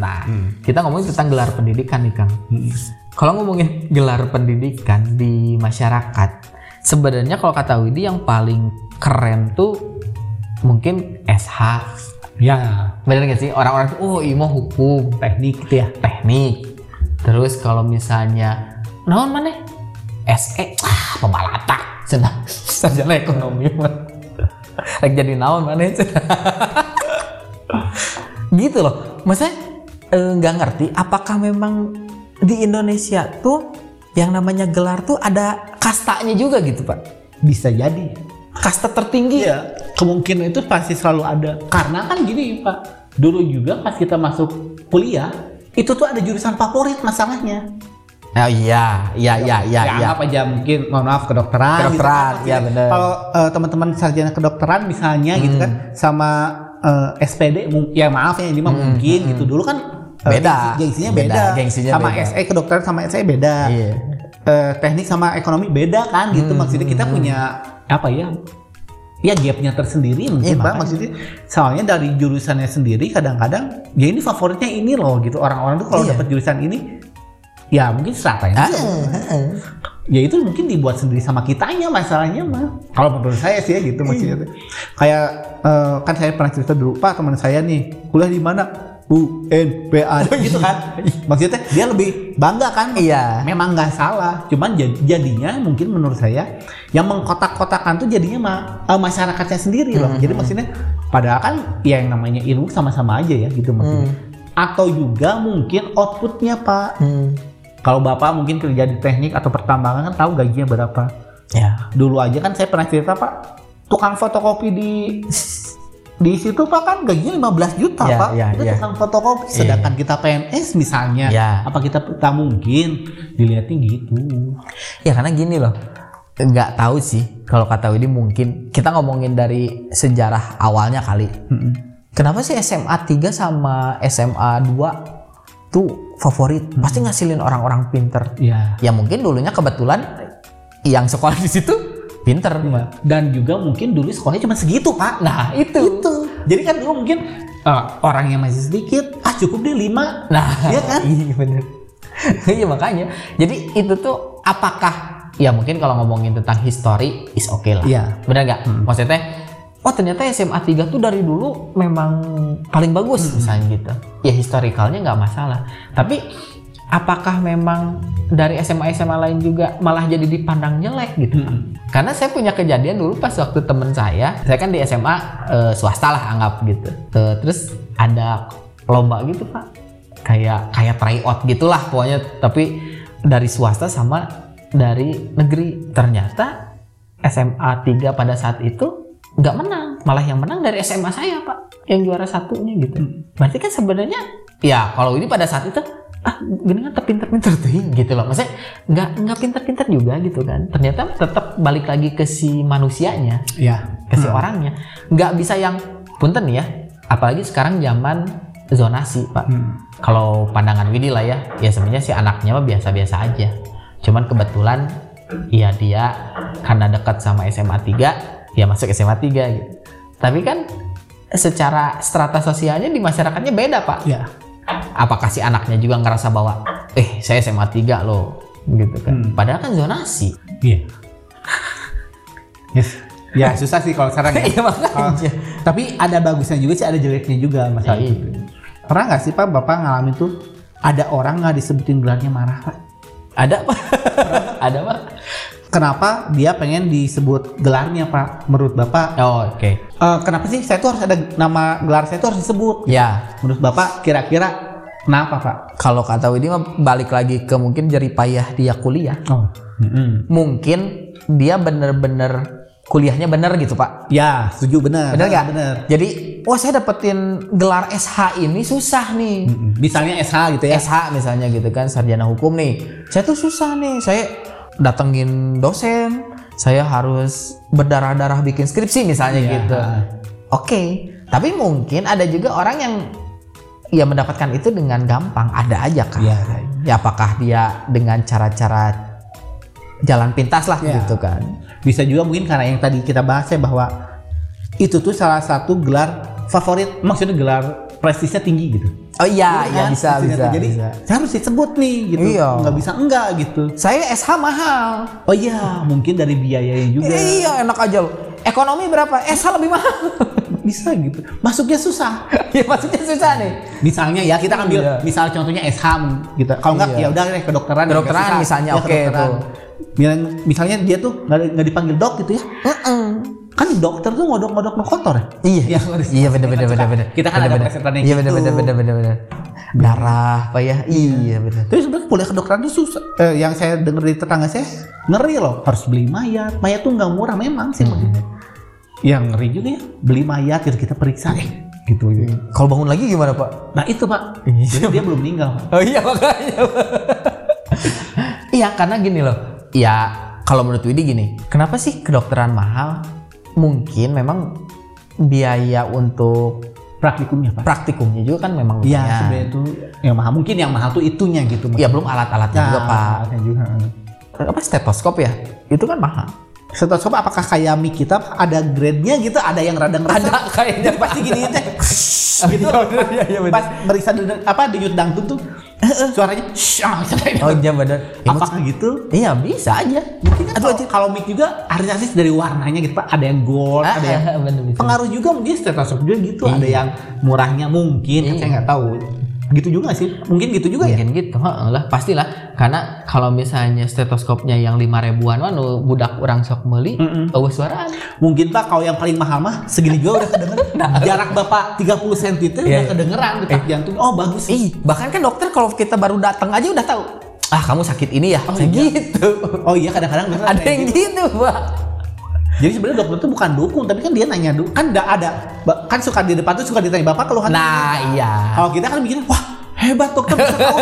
Nah, kita ngomongin tentang gelar pendidikan nih Kang. Kalau ngomongin gelar pendidikan di masyarakat, sebenarnya kalau kata Widi yang paling keren tuh mungkin SH. Ya, Bener gak sih? Orang-orang tuh, oh imo hukum, teknik gitu ya. teknik. Terus kalau misalnya, naon mana? SE, ah pemalata. Cenah, sarjana ekonomi. Lagi jadi naon mana? gitu loh. Maksudnya eh, nggak ngerti apakah memang di Indonesia tuh yang namanya gelar tuh ada kastanya juga gitu pak Bisa jadi. kasta tertinggi Iya, kemungkinan itu pasti selalu ada. Karena kan gini Pak, dulu juga pas kita masuk kuliah, itu tuh ada jurusan favorit masalahnya. oh iya iya iya iya ya, iya anggap aja mungkin mohon maaf kedokteran. Kedokteran, kan. ya bener. Kalau eh, teman-teman sarjana kedokteran misalnya gitu Hmm. kan, sama eh, SPD, ya maaf ya ini mah mungkin gitu. Dulu kan Hmm, Beda. gengsi- gengsinya Beda, beda. gengsinya sama beda. SE kedokteran sama SE beda. Iya. Eh, teknik sama ekonomi beda kan gitu. Hmm, Maksudnya kita punya apa ya? Ya gapnya tersendiri mungkin Iya, pak makanya. maksudnya soalnya dari jurusannya sendiri kadang-kadang ya ini favoritnya ini loh gitu orang-orang tuh kalau Iya. dapat jurusan ini ya mungkin Ah, juga ah. ya itu mungkin dibuat sendiri sama kitanya masalahnya mah kalau menurut saya sih ya gitu maksudnya tuh. kayak eh, kan saya pernah cerita dulu pak teman saya nih kuliah di mana UNPA gitu kan? Maksudnya dia lebih bangga kan? Iya. memang nggak salah. Cuman jad- jadinya mungkin menurut saya yang mengkotak-kotakan tuh jadinya mah eh, masyarakatnya sendiri loh. Jadi maksudnya padahal kan ya yang namanya ilmu sama-sama aja ya gitu maksudnya. Atau juga mungkin outputnya pak. Hmm. kalau bapak mungkin kerja di teknik atau pertambangan kan tahu gajinya berapa. ya. Dulu aja kan saya pernah cerita pak, tukang fotokopi di di situ pak kan gajinya 15 juta Ya, pak. ya, itu ya. tukang fotokopi. Sedangkan kita PNS misalnya, Ya. apa kita tak mungkin dilihatnya gitu. Ya karena gini loh, nggak tahu sih kalau kata Widi mungkin kita ngomongin dari sejarah awalnya kali. Kenapa sih SMA 3 sama SMA 2 tuh favorit? Pasti ngasilin orang-orang pinter. Ya. Ya mungkin dulunya kebetulan yang sekolah di situ pinter. Dan juga mungkin dulu sekolahnya cuma segitu pak. Nah itu. Jadi kan dulu mungkin eh, orang yang masih sedikit, ah cukup deh lima. Nah, Iya kan? Iya bener. Iya makanya. Jadi itu tuh apakah ya mungkin kalau ngomongin tentang history is oke lah. Iya. Bener nggak? Maksudnya oh ternyata SMA 3 tuh dari dulu memang paling bagus misalnya gitu. Ya historicalnya nggak masalah. Tapi apakah memang dari SMA SMA lain juga malah jadi dipandang jelek gitu? Karena saya punya kejadian dulu pas waktu temen saya, saya kan di SMA eh, swasta lah anggap gitu. Terus ada lomba gitu pak, kayak kayak tryout gitulah pokoknya. Tapi dari swasta sama dari negeri. Ternyata SMA 3 pada saat itu nggak menang, malah yang menang dari SMA saya pak, yang juara satunya gitu. Berarti kan sebenarnya ya kalau ini pada saat itu ah gini kan terpinter-pinter tuh gitu loh. Maksudnya nggak nggak pinter-pinter juga gitu kan. Ternyata tetap balik lagi ke si manusianya Ya. ke si orangnya. Nggak bisa yang punten ya. Apalagi sekarang zaman zonasi pak. Hmm. kalau pandangan Widi lah ya. Ya sebenarnya si anaknya mah biasa-biasa aja. Cuman kebetulan ya dia karena dekat sama SMA 3 ya masuk SMA 3 gitu. Tapi kan secara strata sosialnya di masyarakatnya beda pak. Ya. Apakah si anaknya juga ngerasa bahwa eh saya SMA 3 loh gitu kan Hmm. padahal kan zonasi Iya. Yes. Ya susah sih kalau sekarang ya. Iya, makanya. Oh, tapi ada bagusnya juga sih, ada jeleknya juga masalah Iya. itu. Pernah nggak sih pak bapak ngalamin tuh ada orang nggak disebutin gelarnya marah pak? ada pak ada pak Kenapa dia pengen disebut gelarnya pak? Menurut bapak? oh, oke eh, kenapa sih saya tuh harus ada nama gelar saya tuh harus disebut? ya Menurut bapak kira-kira kenapa pak? kalau kata Widi mah balik lagi ke mungkin jerih payah dia kuliah Oh. mungkin dia bener-bener kuliahnya bener gitu pak Ya, setuju benar. bener nggak Bener. jadi wah saya dapetin gelar SH ini susah nih Mm-mm. Misalnya SH gitu ya. SH misalnya gitu kan sarjana hukum nih saya tuh susah nih saya datengin dosen saya harus berdarah-darah bikin skripsi misalnya Iya. gitu oke tapi mungkin ada juga orang yang ya mendapatkan itu dengan gampang ada aja kan Iya. ya apakah dia dengan cara-cara jalan pintas lah Iya. gitu kan Bisa juga mungkin karena yang tadi kita bahas ya bahwa itu tuh salah satu gelar favorit, maksudnya gelar prestisnya tinggi gitu. Oh iya, Gitu iya kan, bisa bisa. tuh. Jadi bisa. saya harus disebut nih gitu. Iya. Nggak bisa enggak gitu. Saya SH mahal. Oh iya, mungkin dari biayanya juga Iya, enak aja loh. Ekonomi berapa? SH lebih mahal. bisa gitu. Masuknya susah. ya maksudnya susah nih. Misalnya ya kita ambil Iya. misal contohnya SH gitu. Kalau enggak Iya. ya udah deh kedokteran. ya, Kedokteran misalnya, Ya, oke, kedokteran. tuh. Misalnya, dia tuh nggak dipanggil dok gitu ya. Heeh. Kan dokter tuh ngodok-ngodok no kotor ya. Iya, Iya, iya bener bener bener bener. Kita kan ada bener. presetannya Iya bener gitu. bener bener bener bener. Darah apa ya? Iya bener. Tapi sebenarnya kuliah kedokteran tuh susah. Eh, yang saya dengar dari tetangga saya ngeri loh. Harus beli mayat. Mayat tuh nggak murah memang sih. maksudnya. Yang ngeri juga ya. Beli mayat gitu kita periksa eh gitu. Kalau bangun lagi gimana pak? Nah itu pak. Iya. Jadi dia belum meninggal. Pak. Oh iya makanya. iya karena gini loh. Ya kalau menurut Widi gini, kenapa sih kedokteran mahal? Mungkin memang biaya untuk Praktikumnya pak. praktikumnya juga kan memang Iya sebenarnya itu yang mahal. Mungkin yang mahal tuh itunya gitu. Iya belum alat-alatnya juga pak. alatnya juga. Apa stetoskop ya? Itu kan mahal. Stetoskop apakah kayak mic kita ada grade-nya gitu? Ada yang rada ngerasa? Ada kayaknya pasti gini teh. gitu. Iya iya Pas meriksa apa denyut dangdut tuh suaranya shh, ah, suaranya. Oh iya bener. Ya, maksud- Apakah gitu? Iya bisa aja. Mungkin Aduh, kalau, mic juga artis-artis dari warnanya gitu pak. Ada yang gold, ada yang Ah, bener bisa. pengaruh juga mungkin stetoskop juga gitu. Ada Iya. yang murahnya mungkin, kan Iya. saya nggak tahu. Gitu juga sih, mungkin gitu juga ya. Mungkin gitu, heeh lah pastilah. Karena kalau misalnya stetoskopnya yang lima ribuan, anu budak orang sok meli, eueuh suaraan. Mungkin pak kalau yang paling mahal mah segini juga udah kedengeran. Jarak bapak 30 cm itu Iya, udah iya. kedengeran detak jantung. Oh bagus. Ih, bahkan kan dokter kalau kita baru datang aja udah tahu. Ah, kamu sakit ini ya? Oh, iya. gitu. Oh iya kadang-kadang Ada yang gitu. gitu, Pak. Jadi sebenarnya dokter itu bukan dukung, tapi kan dia nanya dulu. Kan enggak ada. Kan suka di depan tuh suka ditanya bapak keluhan. Nah, iya. Kalau kita kan mikirnya, wah hebat dokter bisa tahu.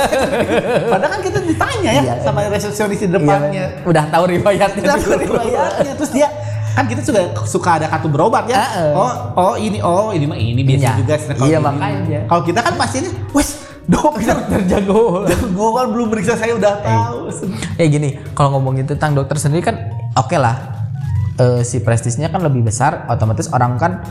Padahal kan kita ditanya ya Iya, sama resepsionis di Iya, depannya. udah tahu riwayatnya. Kita dulu. riwayatnya. Terus dia kan kita juga suka ada kartu berobat ya. Heeh. Oh, oh ini, oh ini mah ini biasa Iya. juga. sih. Kalau Iya, makanya. Kalau kita kan pastinya, wes dokter Terjago. jago kan belum meriksa saya udah tahu. Ya gini, kalau ngomongin tentang dokter sendiri kan oke lah. Eh, si prestisnya kan lebih besar, otomatis orang kan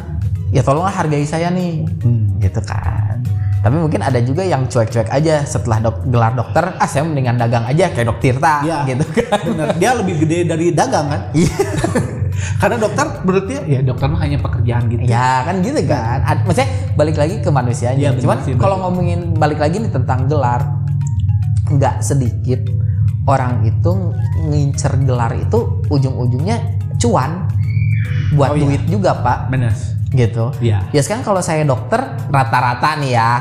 ya tolonglah hargai saya nih. Hmm. Gitu kan. Tapi mungkin ada juga yang cuek-cuek aja setelah dok gelar dokter, ah saya mendingan dagang aja kayak dok Tirta Iya. gitu kan. Bener. Dia lebih gede dari dagang kan? Iya. Karena dokter dia, ya dokter mah hanya pekerjaan gitu. Ya kan gitu kan. Ad- Maksudnya balik lagi ke manusianya. Iya, benar Cuman kalau ngomongin balik lagi nih tentang gelar, nggak sedikit orang itu ngincer gelar itu ujung-ujungnya cuan buat Oh, iya. duit juga pak Bener. gitu. Iya. Ya sekarang kalau saya dokter rata-rata nih ya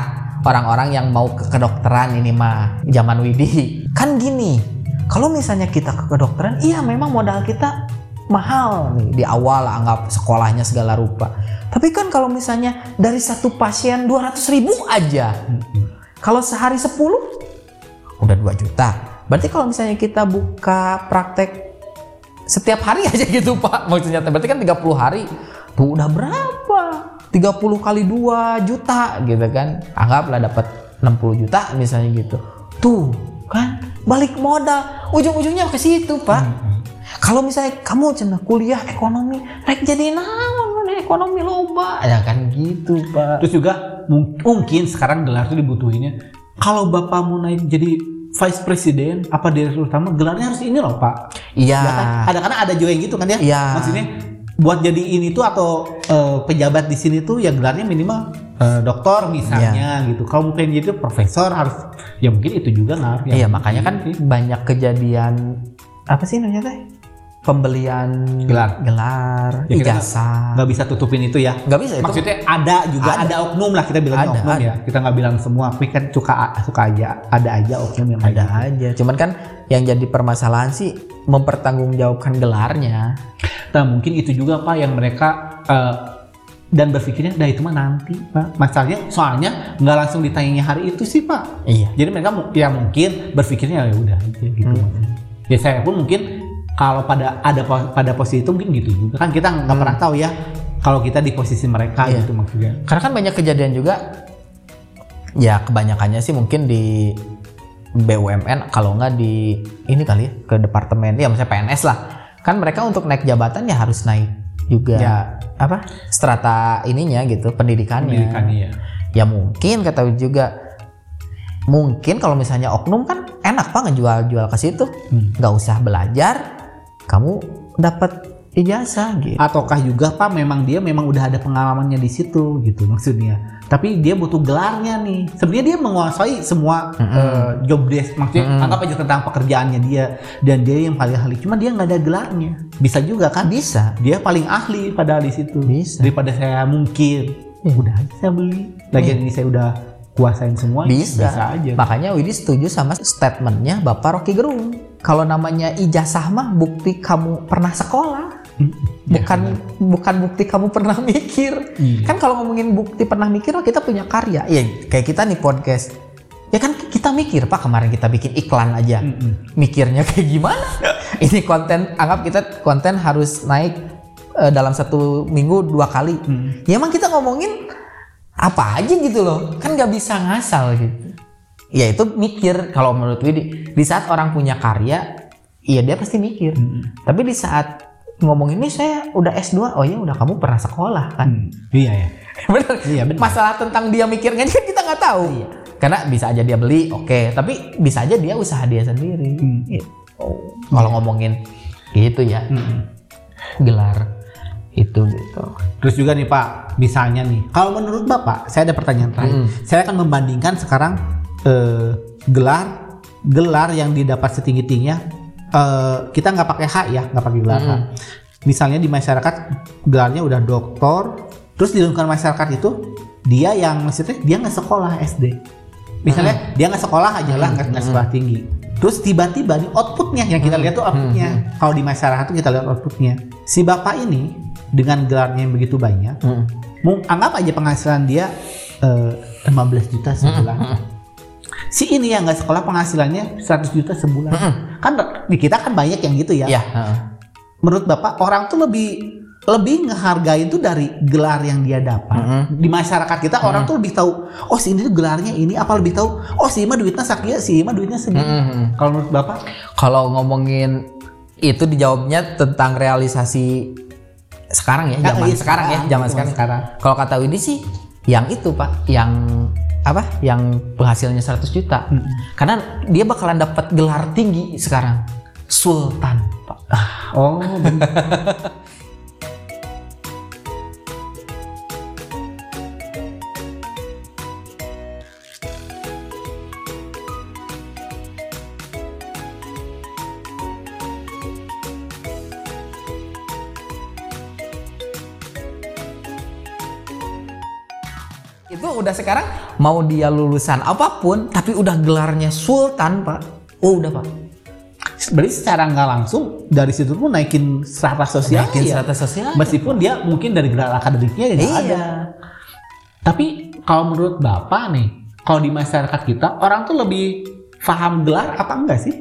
orang-orang yang mau ke kedokteran ini mah zaman Widi kan gini. Kalau misalnya kita ke kedokteran, iya memang modal kita mahal nih di awal anggap sekolahnya segala rupa. Tapi kan kalau misalnya dari satu pasien 200 ribu aja, kalau sehari 10 udah 2 juta. Berarti kalau misalnya kita buka praktek setiap hari aja gitu Pak. Maksudnya berarti kan 30 hari. Tuh udah berapa? 30 kali 2 juta gitu kan. Anggaplah dapat 60 juta misalnya gitu. Tuh kan balik modal. Ujung-ujungnya ke situ Pak. Kalau misalnya kamu cina kuliah ekonomi, rek jadi naon ekonomi loba. Ya kan gitu Pak. Terus juga mung- mungkin sekarang gelar tuh dibutuhinnya. Kalau bapak mau naik jadi vice president apa direktur utama gelarnya harus ini loh pak. Iya. Ya kan? Kadang-kadang ada juga yang gitu kan ya. Iya. Maksudnya buat jadi ini tuh atau eh, pejabat di sini tuh ya gelarnya minimal eh, doktor misalnya Iya. gitu. Kalau pengen jadi profesor harus ya mungkin itu juga ngaruh. ya. Iya makanya kan banyak kejadian apa sih namanya teh? Pembelian Gelar. gelar, Ya, ijazah. nggak bisa tutupin itu ya. Nggak bisa itu. Maksudnya ada juga Ada. ada, oknum lah kita bilangnya Ada, oknum ada. ya. Kita nggak bilang semua, tapi kan suka suka aja ada aja oknum yang ada gitu. aja. Cuman kan yang jadi permasalahan sih mempertanggungjawabkan gelarnya. Nah mungkin itu juga pak yang mereka eh, dan berpikirnya, dah itu mah nanti pak. Masalahnya soalnya nggak langsung ditanyanya hari itu sih pak. Iya. Jadi mereka ya mungkin berpikirnya ya udah aja gitu. Hmm. Ya saya pun mungkin kalau pada ada pada posisi itu mungkin gitu juga kan kita nggak pernah tahu ya kalau kita di posisi mereka Hmm. Iya. gitu maksudnya. Karena kan banyak kejadian juga. Ya kebanyakannya sih mungkin di BUMN kalau nggak di ini kali ya ke departemen ya misalnya PNS lah kan mereka untuk naik jabatan ya harus naik juga Ya. apa strata ininya gitu pendidikannya Pendidikannya ya. ya mungkin kata juga mungkin kalau misalnya oknum kan enak pak ngejual-jual ke situ Hmm. nggak usah belajar kamu dapat ijazah gitu Ataukah juga Pak memang dia memang udah ada pengalamannya di situ gitu maksudnya. Tapi dia butuh gelarnya nih. Sebenarnya dia menguasai semua eh, job desk maksudnya Mm-mm. anggap aja tentang pekerjaannya dia dan dia yang paling ahli. Cuma dia nggak ada gelarnya. Bisa juga kan? bisa Dia paling ahli padahal di situ. Bisa. Daripada saya mungkin Iya. udah aja saya beli. Lagian ini saya udah kuasain semua. bisa, Bisa aja. makanya Widi setuju sama statementnya Bapak Rocky Gerung kalau namanya ijazah mah bukti kamu pernah sekolah Hmm. bukan bukan bukti kamu pernah mikir Iya. kan kalau ngomongin bukti pernah mikir oh kita punya karya ya kayak kita nih podcast ya kan kita mikir pak kemarin kita bikin iklan aja Mm-mm. mikirnya kayak gimana ini konten anggap kita konten harus naik eh, dalam satu minggu dua kali Hmm. ya emang kita ngomongin apa aja gitu loh kan nggak bisa ngasal gitu ya itu mikir kalau menurut Widi di saat orang punya karya iya dia pasti mikir Mm-mm. tapi di saat ngomong ini saya udah S2 oh ya udah kamu pernah sekolah kan Hmm. Iya ya. bener Iya benar. masalah tentang dia mikirnya kan kita nggak tahu karena bisa aja dia beli oke tapi bisa aja dia usaha dia sendiri Hmm. Gitu. kalau ngomongin gitu ya Mm-mm. gelar itu gitu Terus juga nih Pak, misalnya nih, kalau menurut Bapak, saya ada pertanyaan terakhir. Mm. Saya akan membandingkan sekarang eh, gelar gelar yang didapat setinggi tingginya. eh, kita nggak pakai H ya, nggak pakai gelar H. Mm. Misalnya di masyarakat gelarnya udah doktor, terus di lingkungan masyarakat itu dia yang maksudnya dia nggak sekolah SD. Misalnya dia nggak sekolah aja lah, nggak nggak sekolah tinggi. Terus tiba-tiba nih outputnya yang kita lihat tuh outputnya. Kalau di masyarakat tuh kita lihat outputnya. Si bapak ini dengan gelarnya yang begitu banyak, Mm. Mau anggap aja penghasilan dia eh, 15 juta sebulan. Si ini yang nggak sekolah penghasilannya 100 juta sebulan. Kan di kita kan banyak yang gitu ya. ya heeh. Menurut Bapak orang tuh lebih lebih ngehargain tuh dari gelar yang dia dapat. Mm-mm. Di masyarakat kita orang tuh lebih tahu, oh si ini tuh gelarnya ini apa lebih tahu, oh si Ima duitnya sakia, si Ima duitnya segini. Mm-mm. Kalau menurut Bapak? kalau ngomongin itu dijawabnya tentang realisasi sekarang ya Ya, zaman iya, sekarang ya sekarang, zaman sekarang. sekarang. kalau kata Widi sih yang itu pak yang apa yang penghasilannya 100 juta Mm. karena dia bakalan dapat gelar tinggi sekarang sultan pak Oh, itu udah sekarang mau dia lulusan apa pun tapi udah gelarnya sultan pak oh udah pak Berarti secara nggak langsung dari situ pun naikin strata sosial Naikin ya. strata sosial. Meskipun dia mungkin dari gelar akademiknya ya nggak Iya. ada. Tapi kalau menurut Bapak nih, kalau di masyarakat kita orang tuh lebih paham gelar apa enggak sih?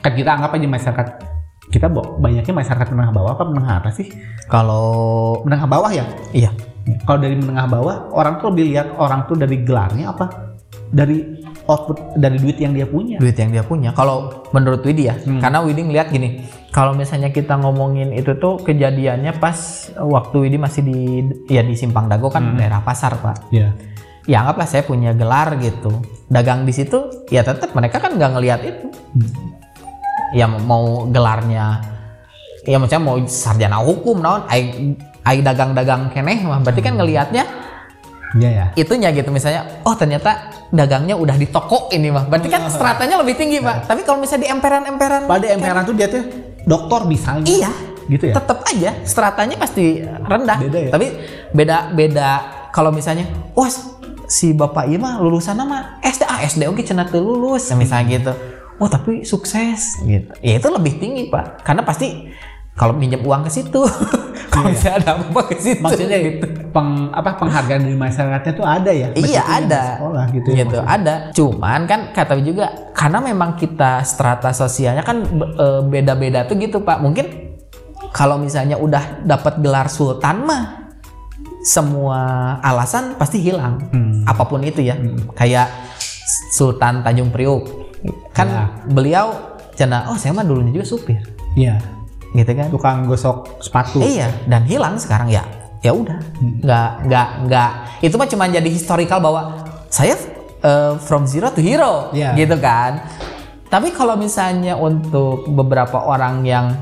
Kan kita anggap aja masyarakat kita banyaknya masyarakat menengah bawah apa menengah atas sih? kalau Menengah bawah ya? iya Kalau dari menengah bawah orang tuh lebih lihat orang tuh dari gelarnya apa? Dari output dari duit yang dia punya. duit yang dia punya. Kalau menurut Widi ya, Hmm. karena Widi ngeliat gini, kalau misalnya kita ngomongin itu tuh kejadiannya pas waktu Widi masih di ya di Simpang Dago kan Hmm. daerah pasar pak. Ya. Ya anggaplah saya punya gelar gitu, dagang di situ, ya tetap mereka kan nggak ngelihat itu. Hmm. Ya mau gelarnya, ya maksudnya mau sarjana hukum, naon, ai dagang-dagang keneh mah, berarti kan ngelihatnya Iya ya. itunya gitu. Misalnya oh ternyata dagangnya udah di toko ini mah. Berarti kan stratanya lebih tinggi pak. Tapi kalau misalnya di emperan-emperan Pada emperan tuh dia tuh dokter misalnya. iya. Gitu ya. tetap aja stratanya pasti rendah. Beda ya? tapi beda beda kalau misalnya wah si bapak iya mah lulusan mah SD ah SD oke cenah teu lulus misalnya gitu. Wah tapi sukses. Gitu. Ya itu lebih tinggi pak. Karena pasti kalau minjem uang ke situ kalau Iya. ada apa ke situ Maksudnya gitu peng, apa penghargaan dari masyarakatnya tuh ada ya? Iya ada, Sekolah gitu, ya. gitu ada. Cuman kan kata juga karena memang kita strata sosialnya kan eh, beda-beda tuh gitu pak. Mungkin kalau misalnya udah dapat gelar sultan mah semua alasan pasti hilang. Hmm. Apa pun itu ya, Hmm. kayak Sultan Tanjung Priuk kan Ya. beliau cina oh saya mah dulunya juga supir Iya. Gitu kan. Tukang gosok sepatu. Iya dan hilang sekarang ya. Ya udah. Nggak nggak nggak. Itu mah cuma jadi historical bahwa saya uh, from zero to hero Iya. gitu kan. Tapi kalau misalnya untuk beberapa orang yang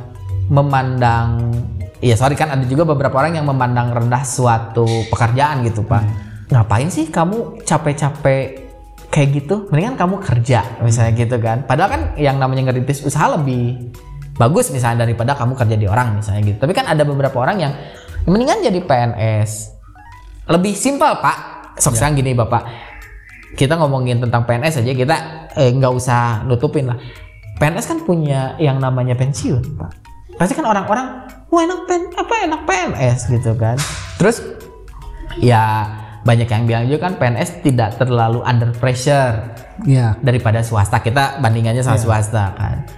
memandang ya sorry kan ada juga beberapa orang yang memandang rendah suatu pekerjaan gitu pak. Ngapain sih kamu capek-capek kayak gitu? Mendingan kamu kerja misalnya gitu kan. Padahal kan yang namanya ngerintis usaha lebih bagus misalnya daripada kamu kerja di orang misalnya gitu. Tapi kan ada beberapa orang yang mendingan jadi PNS lebih simpel pak. Sok sekarang gini bapak. Kita ngomongin tentang PNS aja kita eh, nggak usah nutupin lah. PNS kan punya yang namanya pensiun pak. Pasti kan orang-orang wah enak pen apa enak PNS gitu kan. Terus ya banyak yang bilang juga kan PNS tidak terlalu under pressure Iya. daripada swasta. Kita bandingannya sama swasta kan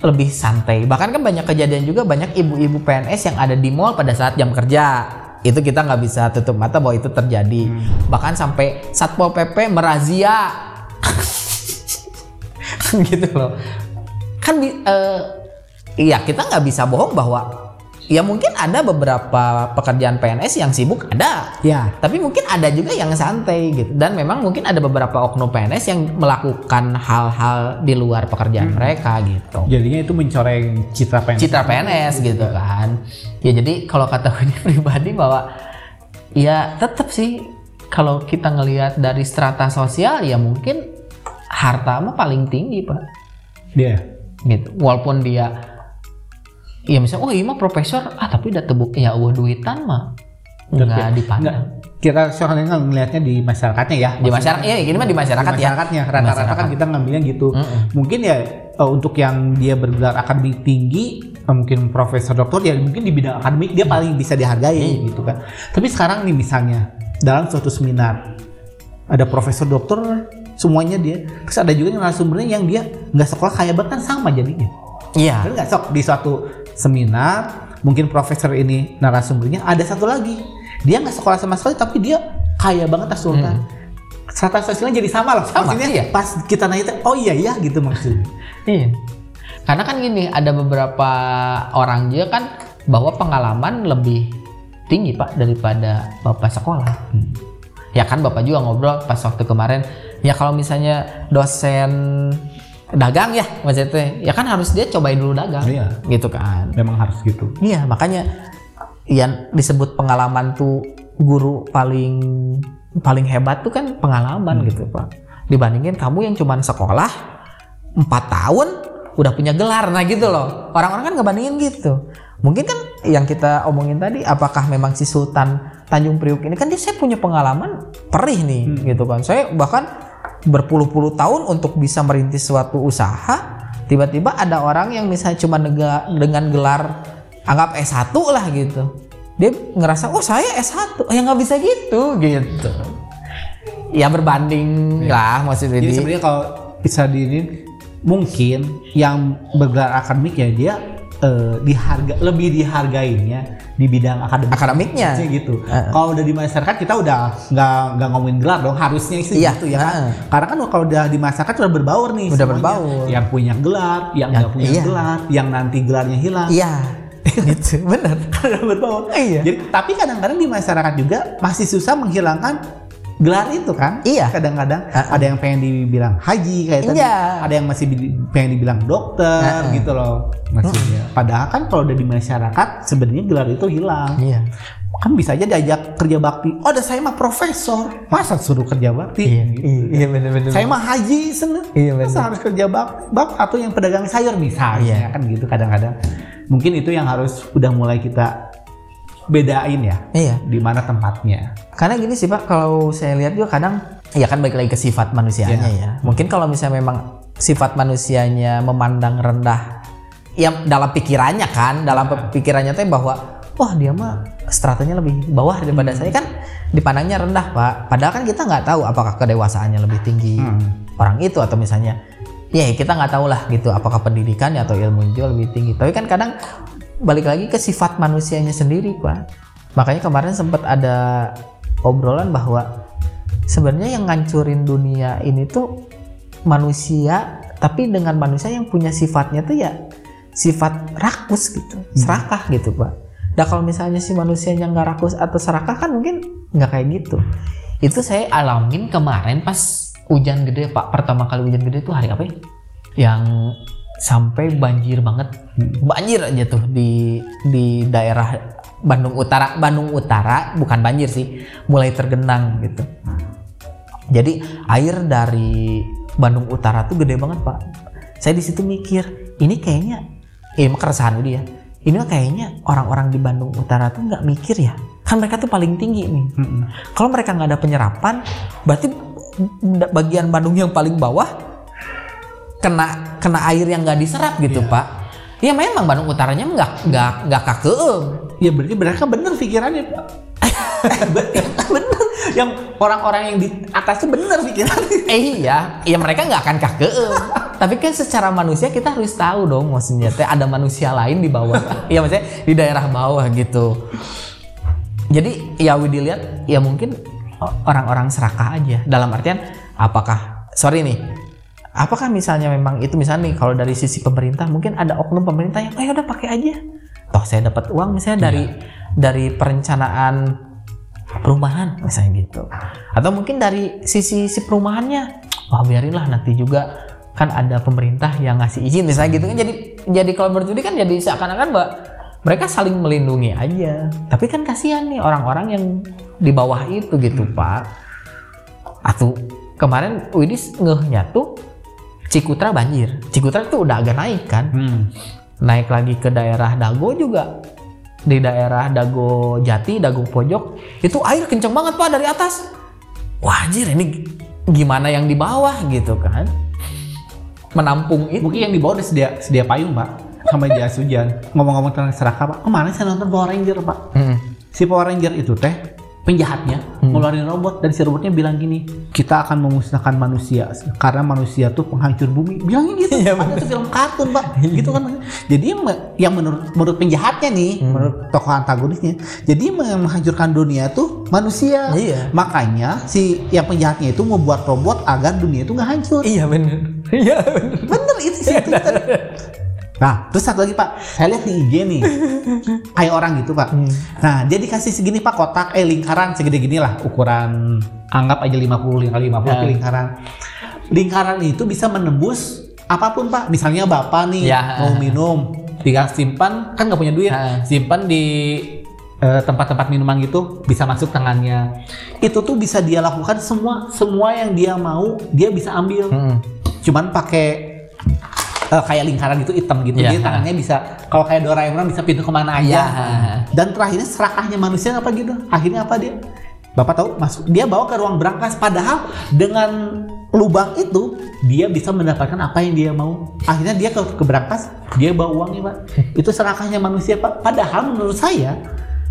lebih santai. Bahkan kan banyak kejadian juga banyak ibu-ibu PNS yang ada di mall pada saat jam kerja. Itu kita nggak bisa tutup mata bahwa itu terjadi. Bahkan sampai satpol pp merazia. Gitu loh. Kan eh, iya kita nggak bisa bohong bahwa ya mungkin ada beberapa pekerjaan PNS yang sibuk ada. Ya. tapi mungkin ada juga yang santai gitu. Dan memang mungkin ada beberapa oknum PNS yang melakukan hal-hal di luar pekerjaan mereka gitu. Jadinya itu mencoreng citra PNS. citra PNS gitu kan. Ya jadi kalau kata gue pribadi bahwa ya tetap sih kalau kita ngelihat dari strata sosial ya mungkin harta mah paling tinggi pak. Dia. gitu. Walaupun dia ya misalnya oh iya mah profesor ah tapi udah tebuk ya udah duitan mah nggak dipandang Kita soalnya ngelihatnya di masyarakatnya ya. di masyarakat ya gini mah di masyarakat, Di ya masyarakatnya rata-rata kan kita ngambilnya gitu. Mm-mm. Mungkin ya eh, untuk yang dia bergelar akademik tinggi, eh, mungkin profesor doktor ya mungkin di bidang akademik dia paling bisa dihargai Hmm. gitu kan. Tapi sekarang nih misalnya dalam suatu seminar ada profesor doktor semuanya dia terus ada juga yang narasumbernya yang dia nggak sekolah kaya banget kan sama jadinya iya Bener nggak sok di suatu seminar mungkin profesor ini narasumbernya ada satu lagi dia nggak sekolah sama sekali tapi dia kaya banget tas sultan strata sosialnya jadi sama loh Hmm. Sama, maksudnya iya. pas kita nanya oh iya iya gitu maksudnya Iya. Karena kan gini, ada beberapa orang juga kan bahwa pengalaman lebih tinggi Pak daripada Bapak sekolah. Ya kan Bapak juga ngobrol pas waktu kemarin, ya kalau misalnya dosen dagang ya maksudnya, ya kan harus dia cobain dulu dagang. Iya. Gitu kan. memang harus gitu Iya, makanya yang disebut pengalaman tuh guru paling paling hebat tuh kan pengalaman gitu pak. Dibandingin kamu yang cuman sekolah empat tahun udah punya gelar, nah gitu loh. Orang-orang kan ngebandingin gitu. Mungkin kan yang kita omongin tadi, apakah memang si Sultan Tanjung Priuk ini kan dia saya punya pengalaman perih nih gitu kan. Saya bahkan berpuluh-puluh tahun untuk bisa merintis suatu usaha tiba-tiba ada orang yang misalnya cuma nega- dengan gelar anggap S1 lah gitu. Dia ngerasa oh saya S1 oh, ya nggak bisa gitu gitu. Ya berbanding lah maksudnya. Jadi di sebenarnya kalau bisa di ini mungkin yang bergelar akademik ya dia eh, diharga lebih dihargainya di bidang akademik akademiknya gitu. Heeh. Kalau udah di masyarakat kita udah nggak nggak ngomongin gelar dong, harusnya sih Iya, gitu ya kan. heeh. Karena kan kalau udah di masyarakat udah berbaur nih. Udah semuanya. berbaur. Yang punya gelar, yang nggak punya iya. gelar, yang nanti gelarnya hilang. iya gitu bener udah berbaur. Iya. Jadi tapi kadang-kadang di masyarakat juga masih susah menghilangkan gelar itu kan. Iya. Kadang-kadang Heeh. ada yang pengen dibilang haji kayak tadi. Iya. Ada yang masih bi- pengen dibilang dokter Heeh. gitu loh maksudnya. Padahal kan kalau udah di masyarakat sebenarnya gelar itu hilang iya kan bisa aja diajak kerja bakti. Oh, ada saya mah profesor, masa suruh kerja bakti? iya Gitu. iya, bener Saya mah haji seneng, Iya, masa bener. harus kerja bakti? Bak atau yang pedagang sayur misalnya Iya. kan gitu kadang-kadang. Mungkin itu yang harus udah mulai kita bedain ya, iya di mana tempatnya. Karena gini sih Pak, kalau saya lihat juga kadang ya kan balik lagi ke sifat manusianya Iya. ya. Mungkin kalau misalnya memang sifat manusianya memandang rendah ya dalam pikirannya kan, dalam Iya. pikirannya teh bahwa wah dia mah stratanya lebih bawah daripada saya kan dipandangnya rendah Pak. Padahal kan kita nggak tahu apakah kedewasaannya lebih tinggi Hmm. orang itu atau misalnya ya kita nggak tahu lah gitu apakah pendidikannya atau ilmu itu lebih tinggi. Tapi kan kadang balik lagi ke sifat manusianya sendiri Pak. Makanya kemarin sempat ada obrolan bahwa sebenarnya yang ngancurin dunia ini tuh manusia tapi dengan manusia yang punya sifatnya tuh ya sifat rakus gitu, serakah gitu Pak. Nah kalau misalnya si manusianya nggak rakus atau serakah kan mungkin nggak kayak gitu. Itu saya alamin kemarin pas hujan gede pak. Pertama kali hujan gede itu hari apa ya? Yang sampai banjir banget, banjir aja tuh di di daerah Bandung Utara. Bandung Utara bukan banjir sih, mulai tergenang gitu. Jadi air dari Bandung Utara tuh gede banget pak. Saya di situ mikir, ini kayaknya, eh emang keresahan dia. Ini kayaknya orang-orang di Bandung Utara tuh nggak mikir ya. Kan mereka tuh paling tinggi nih. Mm-mm. Kalau mereka nggak ada penyerapan, berarti bagian Bandung yang paling bawah kena kena air yang nggak diserap gitu Iya. pak. Ya memang Bandung Utaranya nggak nggak nggak kakeem. Ya berarti mereka bener pikirannya Pak. bener. Yang orang-orang yang di atas tuh bener pikirannya. Eh iya, ya mereka nggak akan kakeem. Tapi kan secara manusia kita harus tahu dong maksudnya teh ada manusia lain di bawah. Iya maksudnya di daerah bawah gitu. Jadi ya Widi lihat ya mungkin orang-orang serakah aja. Dalam artian apakah sorry nih, apakah misalnya memang itu misalnya nih kalau dari sisi pemerintah mungkin ada oknum pemerintah yang eh udah pakai aja. Toh saya dapat uang misalnya dari dari perencanaan perumahan misalnya gitu. Atau mungkin dari sisi si perumahannya, wah biarinlah nanti juga kan ada pemerintah yang ngasih izin misalnya gitu kan. Jadi jadi kalau berjudi kan jadi seakan-akan mbak mereka saling melindungi aja. Tapi kan kasihan nih orang-orang yang di bawah itu gitu pak. Atau kemarin Widis ngehnya tuh Cikutra banjir Cikutra tuh udah agak naik kan Hmm. naik lagi ke daerah Dago juga di daerah Dago Jati, Dago Pojok itu air kenceng banget pak dari atas. Wah anjir ini gimana yang di bawah gitu kan? Menampung itu. Mungkin yang di bawah udah sedia sedia payung Pak sama jas hujan. Ngomong-ngomong tentang serakah Pak, kemarin saya nonton Power Ranger Pak. Mm. Si Power Ranger itu teh penjahatnya ngeluarin robot dan si robotnya bilang gini kita akan memusnahkan manusia karena manusia tuh penghancur bumi. Bilangnya gitu Iya, ada tuh film kartun pak. Gitu kan. Jadi yang, me- yang menurut menurut penjahatnya nih menurut tokoh antagonisnya jadi yang menghancurkan dunia tuh manusia. Iya. makanya si yang penjahatnya itu membuat robot agar dunia itu nggak hancur. Iya bener. Iya bener. bener itu sih itu. Nah, terus satu lagi Pak, saya lihat di IG nih, kayak orang gitu Pak. Nah, dia dikasih segini Pak kotak, eh lingkaran segede gini lah, ukuran anggap aja 50 kali 50 Ya. lingkaran. Lingkaran itu bisa menembus apa pun Pak. Misalnya Bapak nih Ya. mau minum, tinggal simpan, kan nggak punya duit, Ya. simpan di eh, tempat-tempat minuman gitu bisa masuk tangannya. Itu tuh bisa dia lakukan semua semua yang dia mau dia bisa ambil Mm. cuman pakai eh, kayak lingkaran gitu hitam gitu. Iya. jadi tangannya bisa kalau kayak Doraemon bisa pintu ke mana aja. Iya. dan terakhirnya serakahnya manusia apa gitu? Akhirnya apa dia? Bapak tahu? Masuk dia bawa ke ruang berangkas. Padahal dengan lubang itu dia bisa mendapatkan apa yang dia mau. Akhirnya dia ke, ke berangkas dia bawa uangnya pak. Itu serakahnya manusia pak. Padahal menurut saya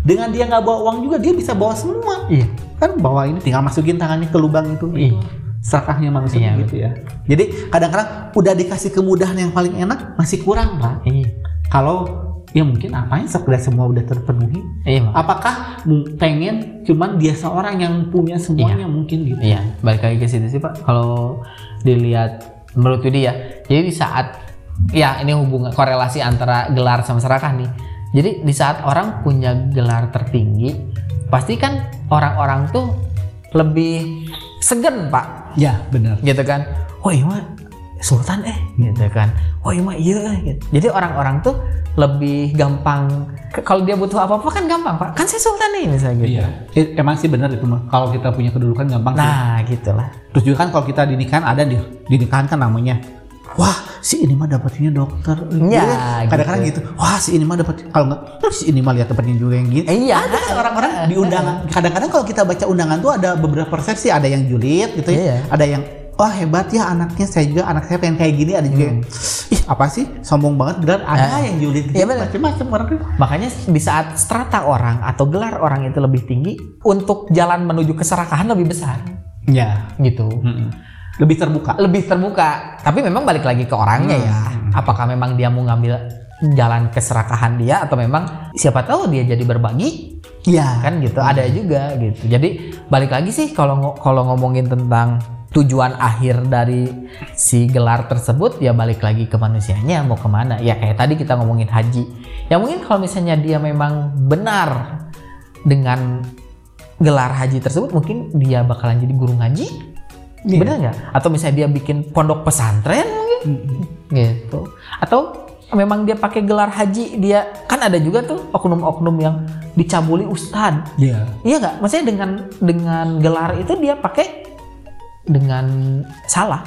dengan dia nggak bawa uang juga dia bisa bawa semua. Iya. kan bawa ini tinggal masukin tangannya ke lubang itu. Iya. Serakahnya manusia Iya, gitu ya jadi kadang-kadang udah dikasih kemudahan yang paling enak masih kurang pak Iya. kalau ya mungkin apa yang sekedar semua udah terpenuhi Iya. Mak. apakah pengen cuman dia seorang yang punya semuanya mungkin gitu Iya, balik lagi ke situ sih Pak. Kalau dilihat menurut Widi ya, jadi di saat ya ini hubungan korelasi antara gelar sama serakah nih. Jadi di saat orang punya gelar tertinggi, pasti kan orang-orang tuh lebih segen Pak, ya benar gitu kan. Oh iya mah Sultan eh, gitu kan. Oh iya mah iya eh, gitu. Jadi orang-orang tuh lebih gampang kalau dia butuh apa-apa kan gampang Pak. Kan saya Sultan nih misalnya gitu. iya emang sih benar itu mah kalau kita punya kedudukan gampang sih. Nah, gitulah. terus juga kan kalau kita di nikahan ada di di nikahan kan namanya wah si ini mah dapatnya dokter. Ya, kadang-kadang gitu. gitu. wah si ini mah dapat kalau nggak "Terus si ini mah lihat dapatnya juga yang gini. Iya. ada kan orang-orang di undangan. Kadang-kadang kalau kita baca undangan tuh ada beberapa persepsi. Ada yang julid gitu ya. Iya. ada yang wah hebat ya anaknya. Saya juga anak saya pengen kayak gini. Ada juga yang ih apa sih? Sombong banget gelar. Ada Hmm. Eh, yang julid iya benar. macam-macam orang Makanya di saat strata orang atau gelar orang itu lebih tinggi, untuk jalan menuju keserakahan lebih besar, ya gitu. Lebih terbuka Lebih terbuka. Tapi memang balik lagi ke orangnya ya. Apakah memang dia mau ngambil jalan keserakahan dia atau memang siapa tahu dia jadi berbagi ya kan gitu. Ada juga gitu. Jadi balik lagi sih kalau kalau ngomongin tentang tujuan akhir dari si gelar tersebut ya balik lagi ke manusianya mau ke mana ya kayak tadi kita ngomongin haji ya mungkin kalau misalnya dia memang benar dengan gelar haji tersebut mungkin dia bakalan jadi guru ngaji Iya. benar nggak? Atau misalnya dia bikin pondok pesantren mungkin? Gitu. Atau memang dia pakai gelar haji dia kan ada juga tuh oknum-oknum yang dicabuli ustad. Iya. iya nggak? Maksudnya dengan dengan gelar itu dia pakai dengan salah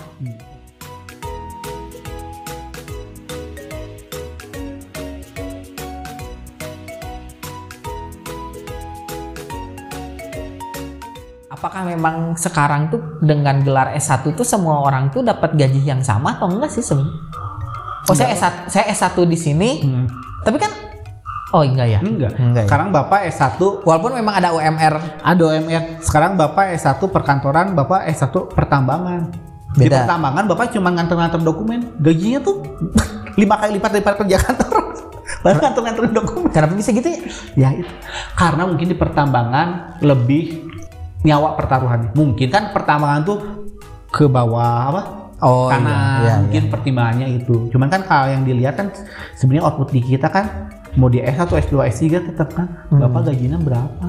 Apakah memang sekarang tuh dengan gelar S1 tuh semua orang tuh dapat gaji yang sama atau enggak sih sebenarnya? Oh saya S1, saya S1 di sini, Hmm. tapi kan oh enggak ya? Enggak. Enggak ya? Sekarang Bapak S1 Walaupun memang ada UMR ada OMR. Sekarang Bapak S1 perkantoran, Bapak S1 pertambangan. Di Beda. pertambangan Bapak cuma nganter-nganter dokumen. Gajinya tuh lima kali lipat daripada kerja kantor. Baru nganter-nganter dokumen. Kenapa bisa gitu ya? Ya itu. Karena mungkin di pertambangan lebih nyawa pertaruhannya. Mungkin kan pertambangan tuh ke bawah apa? Oh kanan. iya, iya, mungkin pertimbangannya itu. Cuman kan kalau yang dilihat kan sebenarnya output di kita kan mau di S1, S2, S3 tetap kan Bapak gajinya berapa?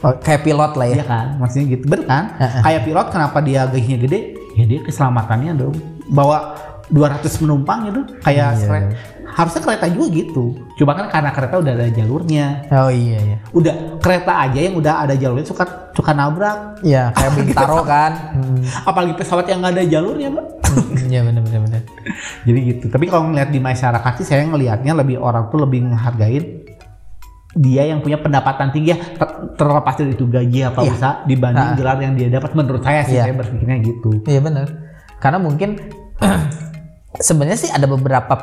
Oh, kayak pilot lah ya. Iya kan, maksudnya gitu, bener kan? Kayak pilot kenapa dia gajinya gede? Ya dia keselamatannya dong. Bawa 200 penumpang itu kayak Iya. kere- harusnya kereta juga gitu. Cuma kan karena kereta udah ada jalurnya. Oh iya iya. Udah kereta aja yang udah ada jalurnya suka suka nabrak. Iya kayak Bintaro kan. Hmm. Apalagi pesawat yang nggak ada jalurnya, Mbak. Iya benar benar benar. Jadi gitu. Tapi kalau ngeliat di masyarakat sih saya ngelihatnya lebih orang tuh lebih menghargain dia yang punya pendapatan tinggi ya ter- terlepas dari itu gaji apa Iya. usaha dibanding Ah. gelar yang dia dapat menurut saya sih Iya. saya berpikirnya gitu. Iya benar. Karena mungkin sebenarnya sih ada beberapa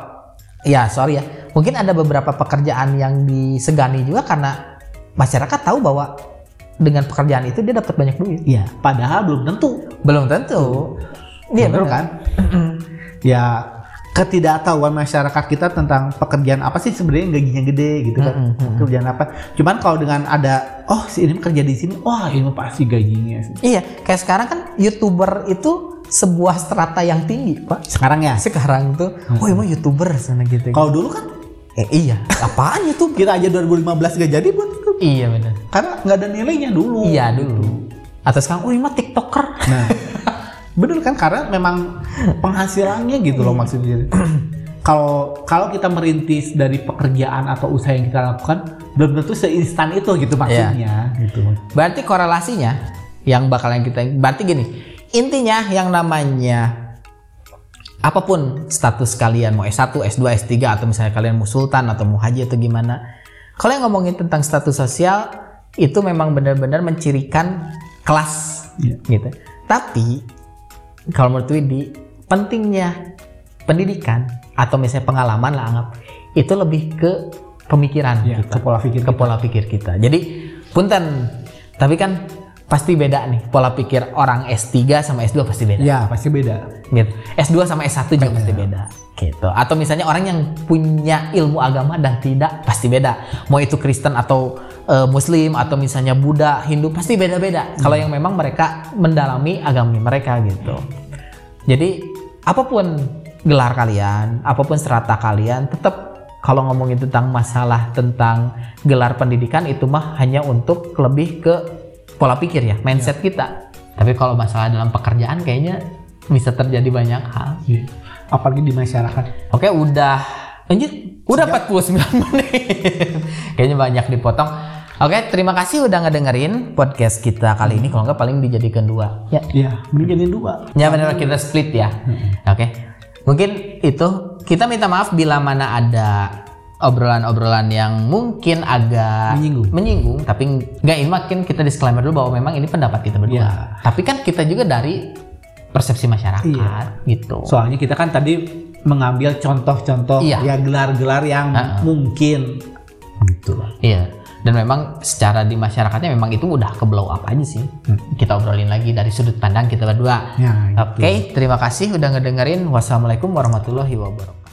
ya sorry ya mungkin ada beberapa pekerjaan yang disegani juga karena masyarakat tahu bahwa dengan pekerjaan itu dia dapat banyak duit. Iya, padahal belum tentu. Belum tentu. Iya benar kan? ya ketidaktahuan masyarakat kita tentang pekerjaan apa sih sebenarnya yang gajinya gede gitu kan. Mm-mm, mm-mm. Pekerjaan apa? Cuman kalau dengan ada oh si ini kerja di sini, wah ini pasti gajinya. Iya, kayak sekarang kan youtuber itu sebuah strata yang tinggi, pak. Sekarang ya. Sekarang tuh, oh emang youtuber sana gitu. Kalau dulu kan eh, iya, apaan youtuber? kita aja 2015 gak jadi buat itu. iya benar. Karena nggak ada nilainya dulu. Iya dulu. Atau sekarang, oh ini mah tiktoker. Nah, bener kan karena memang penghasilannya gitu loh maksudnya. Kalau kalau kita merintis dari pekerjaan atau usaha yang kita lakukan, belum tentu seinstan itu gitu maksudnya. Gitu. Berarti korelasinya yang bakalan kita berarti gini. Intinya yang namanya apa pun status kalian mau S1, S2, S3 atau misalnya kalian mau sultan atau mau haji atau gimana. Kalau yang ngomongin tentang status sosial itu memang benar-benar mencirikan kelas Iya. gitu. Tapi kalau menurut Widi pentingnya pendidikan atau misalnya pengalaman lah anggap itu lebih ke pemikiran Ya, kita ke pola pikir ke pola pikir kita. Jadi punten, tapi kan pasti beda nih pola pikir orang S3 sama S2 pasti beda. Ya pasti beda. Gitu. S2 sama S1 juga pasti beda. Gitu. Atau misalnya orang yang punya ilmu agama dan tidak pasti beda. Mau itu Kristen atau eh, Muslim atau misalnya Buddha, Hindu pasti beda-beda. Kalau yang memang mereka mendalami agama mereka gitu. Jadi apa pun gelar kalian, apa pun strata kalian, tetap kalau ngomongin tentang masalah tentang gelar pendidikan itu mah hanya untuk lebih ke pola pikir ya, mindset kita. Tapi kalau masalah dalam pekerjaan kayaknya bisa terjadi banyak hal. Iya. Apalagi di masyarakat. Oke, udah lanjut. Udah 49 menit. kayaknya banyak dipotong. Oke, terima kasih udah ngedengerin podcast kita kali ini. Kalau nggak paling dijadikan dua. Ya, Iya, mending jadi dua. Ya benar kita split ya. Oke. Mungkin itu kita minta maaf bila mana ada obrolan-obrolan yang mungkin agak Menyinggung. menyinggung, tapi nggak ini makin kita disclaimer dulu bahwa memang ini pendapat kita berdua. Iya. Tapi kan kita juga dari persepsi masyarakat Iya. gitu. Soalnya kita kan tadi mengambil contoh-contoh Iya. ya gelar-gelar yang Ha-ha. mungkin gitu. Iya. Dan memang secara di masyarakatnya memang itu udah ke blow up aja sih. Kita obrolin lagi dari sudut pandang kita berdua. Ya, gitu. Oke, terima kasih udah ngedengerin. Wassalamualaikum warahmatullahi wabarakatuh.